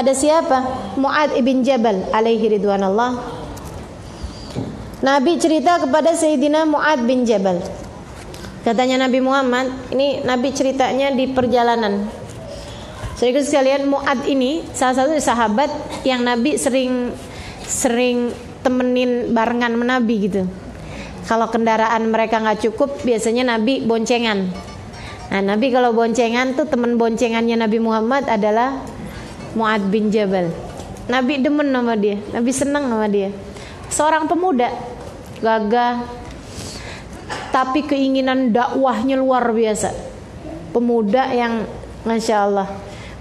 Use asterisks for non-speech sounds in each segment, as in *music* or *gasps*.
kepada siapa? Muad ibn Jabal alaihi ridwanallah. Nabi cerita kepada Sayyidina Muad bin Jabal. Katanya Nabi Muhammad, ini Nabi ceritanya di perjalanan. Saudara sekalian, Muad ini salah satu sahabat yang Nabi sering sering temenin barengan menabi gitu. Kalau kendaraan mereka nggak cukup, biasanya Nabi boncengan. Nah, Nabi kalau boncengan tuh teman boncengannya Nabi Muhammad adalah Muad bin Jabal. Nabi demen sama dia, Nabi senang sama dia. Seorang pemuda, gagah, tapi keinginan dakwahnya luar biasa. Pemuda yang masya Allah.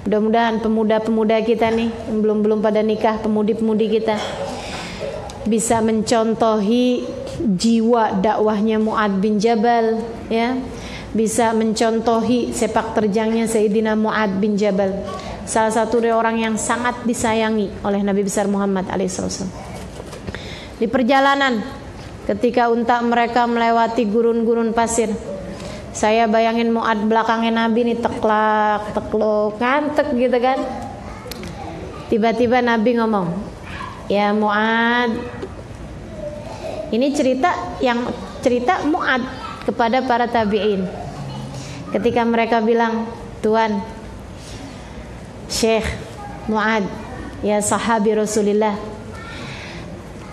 Mudah-mudahan pemuda-pemuda kita nih yang belum belum pada nikah, pemudi-pemudi kita bisa mencontohi jiwa dakwahnya Muad bin Jabal, ya bisa mencontohi sepak terjangnya Sayyidina Muad bin Jabal salah satu dari orang yang sangat disayangi oleh Nabi besar Muhammad alaihissalam di perjalanan ketika unta mereka melewati gurun-gurun pasir saya bayangin Muad belakangnya Nabi nih teklak tekluk ngantek gitu kan tiba-tiba Nabi ngomong ya Muad ini cerita yang cerita Muad kepada para tabi'in. Ketika mereka bilang, "Tuan, Syekh Muad, ya sahabi Rasulullah,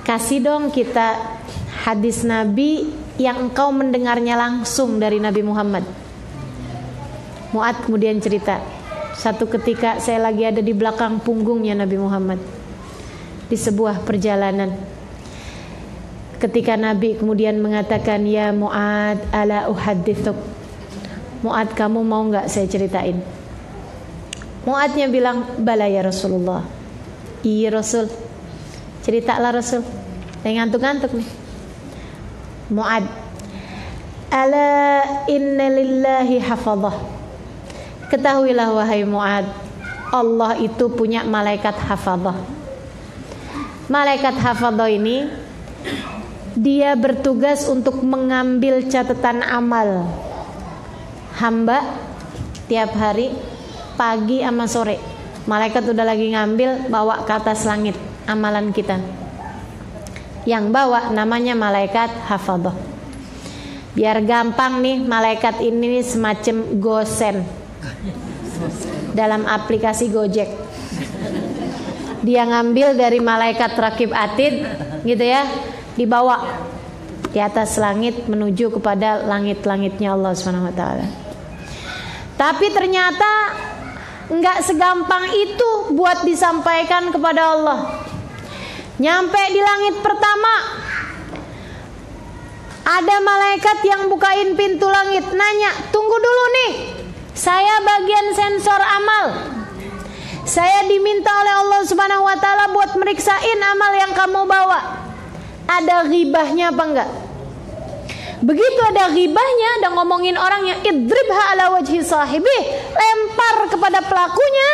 kasih dong kita hadis Nabi yang engkau mendengarnya langsung dari Nabi Muhammad." Muad kemudian cerita, satu ketika saya lagi ada di belakang punggungnya Nabi Muhammad di sebuah perjalanan. Ketika Nabi kemudian mengatakan ya Muad ala uhadditsuk Muad kamu mau nggak saya ceritain Muadnya bilang bala ya Rasulullah. Iya Rasul. Ceritalah Rasul. Saya ngantuk-ngantuk nih. Muad. Ala inna lillahi hafadhah. Ketahuilah wahai Muad Allah itu punya malaikat hafadhah. Malaikat hafadhah ini dia bertugas untuk mengambil catatan amal hamba tiap hari pagi sama sore. Malaikat udah lagi ngambil bawa ke atas langit amalan kita. Yang bawa namanya malaikat hafadhah biar gampang nih malaikat ini semacam gosen. Dalam aplikasi Gojek. Dia ngambil dari malaikat rakib atid gitu ya dibawa di atas langit menuju kepada langit-langitnya Allah taala. Tapi ternyata nggak segampang itu buat disampaikan kepada Allah. Nyampe di langit pertama ada malaikat yang bukain pintu langit nanya, "Tunggu dulu nih. Saya bagian sensor amal. Saya diminta oleh Allah Subhanahu wa taala buat meriksain amal yang kamu bawa ada ribahnya apa enggak? Begitu ada ribahnya dan ngomongin orang yang idribha ala wajhi sahibi, lempar kepada pelakunya.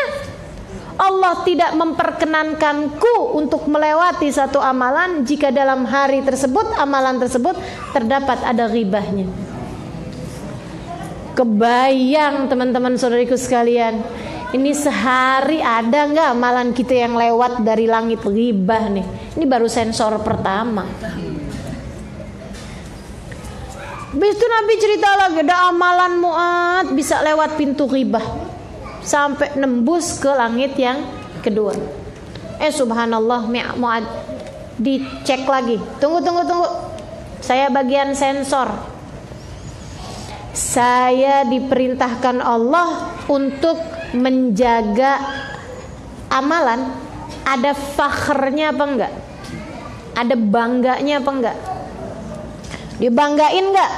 Allah tidak memperkenankanku untuk melewati satu amalan jika dalam hari tersebut amalan tersebut terdapat ada ribahnya. Kebayang teman-teman saudariku sekalian, ini sehari ada nggak amalan kita yang lewat dari langit ribah nih? Ini baru sensor pertama. Habis itu Nabi cerita lagi ada amalan muat bisa lewat pintu ribah sampai nembus ke langit yang kedua. Eh subhanallah muat dicek lagi. Tunggu tunggu tunggu. Saya bagian sensor. Saya diperintahkan Allah untuk menjaga amalan ada fakhrnya apa enggak? Ada bangganya apa enggak? Dibanggain enggak?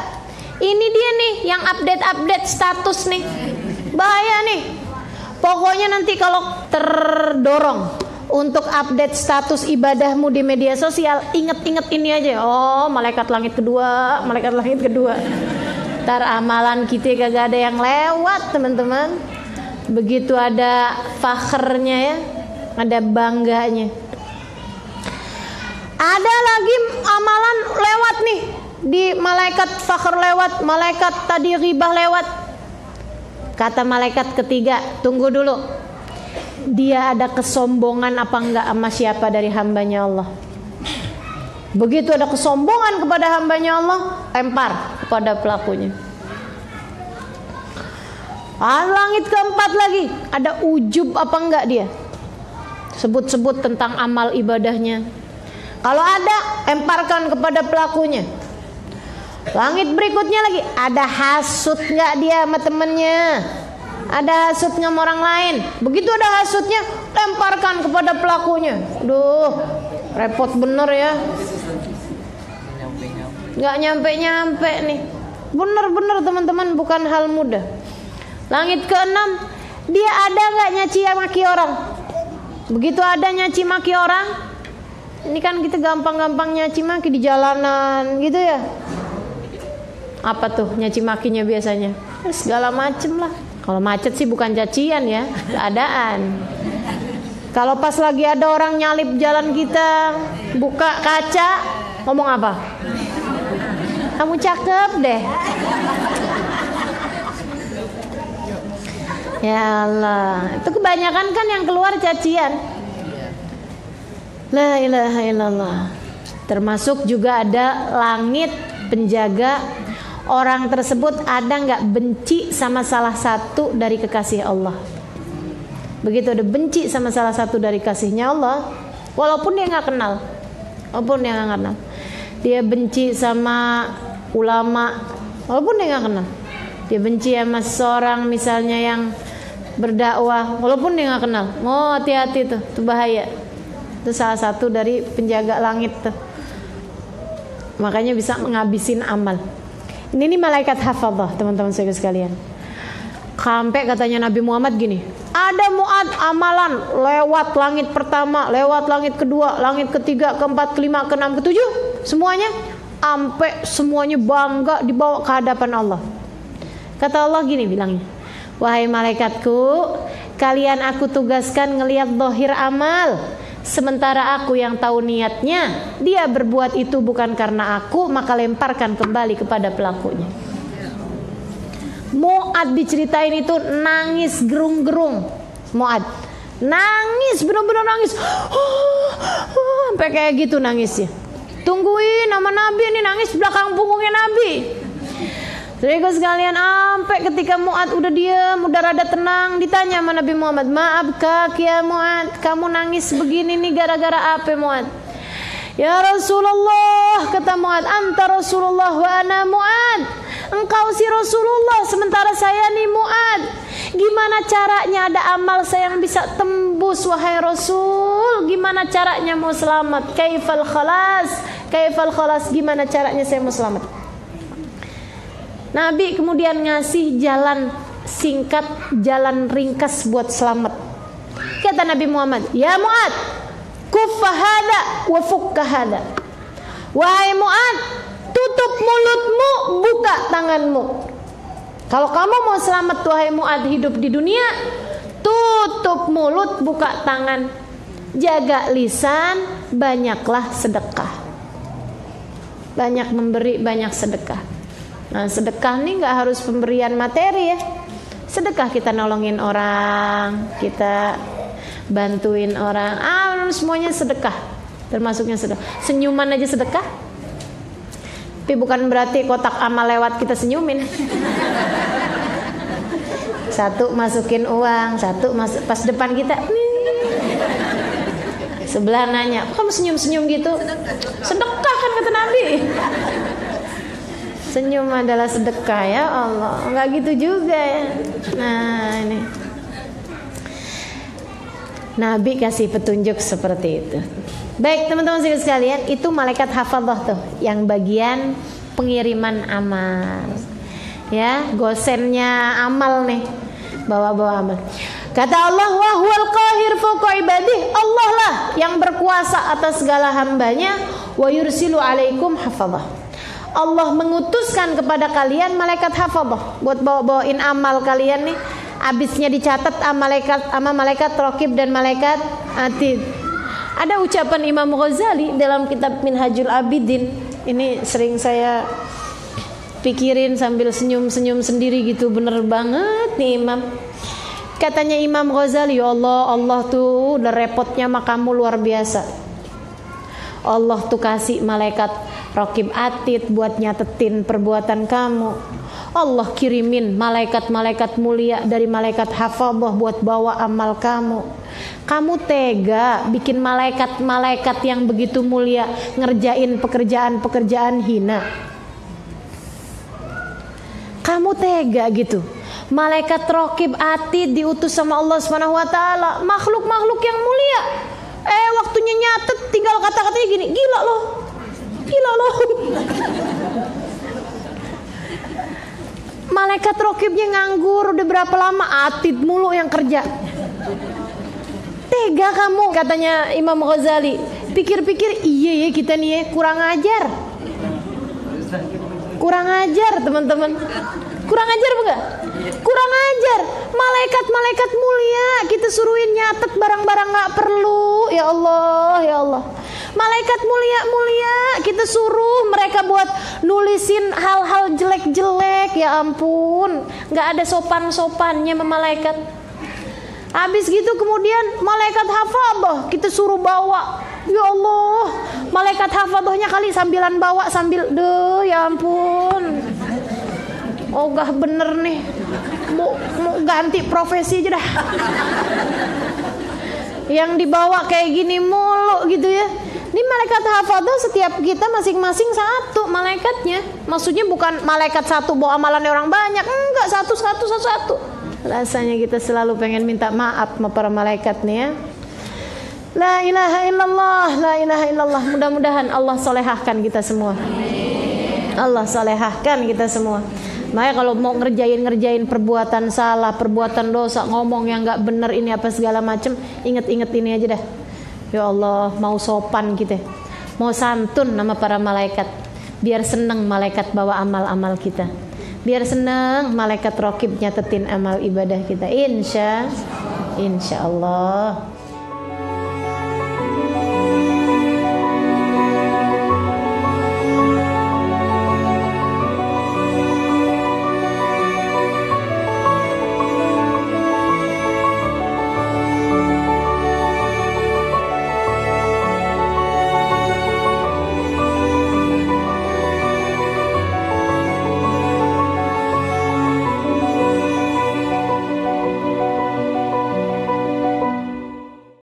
Ini dia nih yang update-update status nih. Bahaya nih. Pokoknya nanti kalau terdorong untuk update status ibadahmu di media sosial, inget-inget ini aja. Oh, malaikat langit kedua, malaikat langit kedua. Ntar amalan kita kagak ada yang lewat, teman-teman begitu ada fakhrnya ya ada bangganya ada lagi amalan lewat nih di malaikat fakhr lewat malaikat tadi ribah lewat kata malaikat ketiga tunggu dulu dia ada kesombongan apa enggak sama siapa dari hambanya Allah. Begitu ada kesombongan kepada hambanya Allah, lempar kepada pelakunya. Ah, langit keempat lagi, ada ujub apa enggak dia? Sebut-sebut tentang amal ibadahnya. Kalau ada, lemparkan kepada pelakunya. Langit berikutnya lagi, ada hasut enggak dia sama temennya? ada hasutnya sama orang lain. Begitu ada hasutnya, lemparkan kepada pelakunya. Duh, repot bener ya. Gak nyampe-nyampe nih. Bener-bener teman-teman bukan hal mudah. Langit keenam, dia ada nggak nyaci maki orang? Begitu ada nyaci maki orang, ini kan kita gampang-gampang nyaci maki di jalanan gitu ya. Apa tuh nyaci makinya biasanya? Segala macem lah. Kalau macet sih bukan cacian ya, keadaan. Kalau pas lagi ada orang nyalip jalan kita, buka kaca, ngomong apa? Kamu cakep deh. Ya Allah, itu kebanyakan kan yang keluar cacian. La ilaha illallah. Termasuk juga ada langit penjaga orang tersebut ada nggak benci sama salah satu dari kekasih Allah. Begitu ada benci sama salah satu dari kasihnya Allah, walaupun dia nggak kenal, walaupun dia nggak kenal, dia benci sama ulama, walaupun dia nggak kenal, dia benci sama seorang misalnya yang berdakwah, walaupun dia nggak kenal, oh, hati-hati tuh, itu bahaya. Itu salah satu dari penjaga langit tuh. Makanya bisa menghabisin amal. Ini, ini malaikat hafadzah teman-teman saya sekalian. Sampai katanya Nabi Muhammad gini, ada muat amalan lewat langit pertama, lewat langit kedua, langit ketiga, keempat, kelima, keenam, ketujuh, semuanya sampai semuanya bangga dibawa ke hadapan Allah. Kata Allah gini bilangnya, wahai malaikatku, kalian aku tugaskan ngelihat dohir amal Sementara aku yang tahu niatnya, dia berbuat itu bukan karena aku, maka lemparkan kembali kepada pelakunya. Muad diceritain itu nangis gerung-gerung. Muad nangis benar-benar nangis. *gasps* Sampai kayak gitu nangisnya. Tungguin nama Nabi ini nangis belakang punggungnya Nabi. Saudaraku sekalian, sampai ketika Mu'ad udah diam, udah rada tenang, ditanya sama Nabi Muhammad, maaf kak ya Mu'ad, kamu nangis begini nih gara-gara apa Mu'ad? Ya Rasulullah, kata Mu'ad, anta Rasulullah wa ana Mu'ad. Engkau si Rasulullah, sementara saya nih Mu'ad. Gimana caranya ada amal saya yang bisa tembus wahai Rasul? Gimana caranya mau selamat? Kaifal khalas? Kaifal khalas? Gimana caranya saya mau selamat? Nabi kemudian ngasih jalan singkat, jalan ringkas buat selamat. Kata Nabi Muhammad, "Ya Muad, kuffahada wa fukkahada." Wahai Muad, tutup mulutmu, buka tanganmu. Kalau kamu mau selamat wahai Muad hidup di dunia, tutup mulut, buka tangan. Jaga lisan, banyaklah sedekah. Banyak memberi, banyak sedekah. Nah, sedekah nih nggak harus pemberian materi ya. Sedekah kita nolongin orang, kita bantuin orang. Ah, semuanya sedekah. Termasuknya sedekah. Senyuman aja sedekah. Tapi bukan berarti kotak amal lewat kita senyumin. *laughs* Satu masukin uang, satu masuk pas depan kita. Sebelah nanya, kamu senyum-senyum gitu? Sedekah kan kata Nabi. Senyum adalah sedekah ya Allah. Enggak gitu juga ya. Nah, ini. Nabi kasih petunjuk seperti itu. Baik teman-teman sekalian, itu malaikat hafadzah tuh yang bagian pengiriman amal. Ya, gosennya amal nih. Bawa-bawa amal. Kata Allah, wa huwal qahir ibadih. Allah lah yang berkuasa atas segala hambanya wa yursilu alaikum hafadzah. Allah mengutuskan kepada kalian malaikat hafadzah buat bawa-bawain amal kalian nih. Abisnya dicatat sama malaikat sama malaikat rokib dan malaikat atid ada ucapan Imam Ghazali dalam kitab Minhajul Abidin. Ini sering saya pikirin sambil senyum-senyum sendiri gitu. Bener banget nih Imam. Katanya Imam Ghazali, ya Allah, Allah tuh udah repotnya makamu luar biasa. Allah tuh kasih malaikat rokib atid buat nyatetin perbuatan kamu. Allah kirimin malaikat-malaikat mulia dari malaikat hafadzah buat bawa amal kamu. Kamu tega bikin malaikat-malaikat yang begitu mulia ngerjain pekerjaan-pekerjaan hina. Kamu tega gitu. Malaikat rokib atid diutus sama Allah taala, makhluk-makhluk yang mulia. Eh waktunya nyatet tinggal kata-katanya gini, gila loh. Gila loh. Malaikat rokibnya nganggur udah berapa lama atid mulu yang kerja. Tega kamu katanya Imam Ghazali. Pikir-pikir iya ya kita nih ya kurang ajar. Kurang ajar teman-teman. Kurang ajar bukan? Kurang ajar. Malaikat-malaikat mulia kita suruhin nyatet barang-barang nggak perlu. Ya Allah, ya Allah. Malaikat mulia-mulia kita suruh mereka buat nulisin hal-hal jelek-jelek. Ya ampun, nggak ada sopan-sopannya sama malaikat. Habis gitu kemudian malaikat hafadzah kita suruh bawa. Ya Allah, malaikat hafadzahnya kali sambilan bawa sambil deh ya ampun. Ogah bener nih. Mau, mau ganti profesi aja dah. Yang dibawa kayak gini mulu gitu ya. Ini malaikat hafadzah setiap kita masing-masing satu malaikatnya. Maksudnya bukan malaikat satu bawa amalannya orang banyak. Enggak, satu satu satu satu. Rasanya kita selalu pengen minta maaf sama para malaikat nih ya. La ilaha illallah, la ilaha illallah. Mudah-mudahan Allah solehahkan kita semua. Allah solehahkan kita semua. Makanya kalau mau ngerjain-ngerjain perbuatan salah, perbuatan dosa, ngomong yang nggak bener ini apa segala macem, inget-inget ini aja dah. Ya Allah, mau sopan kita, mau santun nama para malaikat, biar seneng malaikat bawa amal-amal kita, biar seneng malaikat rokib nyatetin amal ibadah kita. Insya, insya Allah.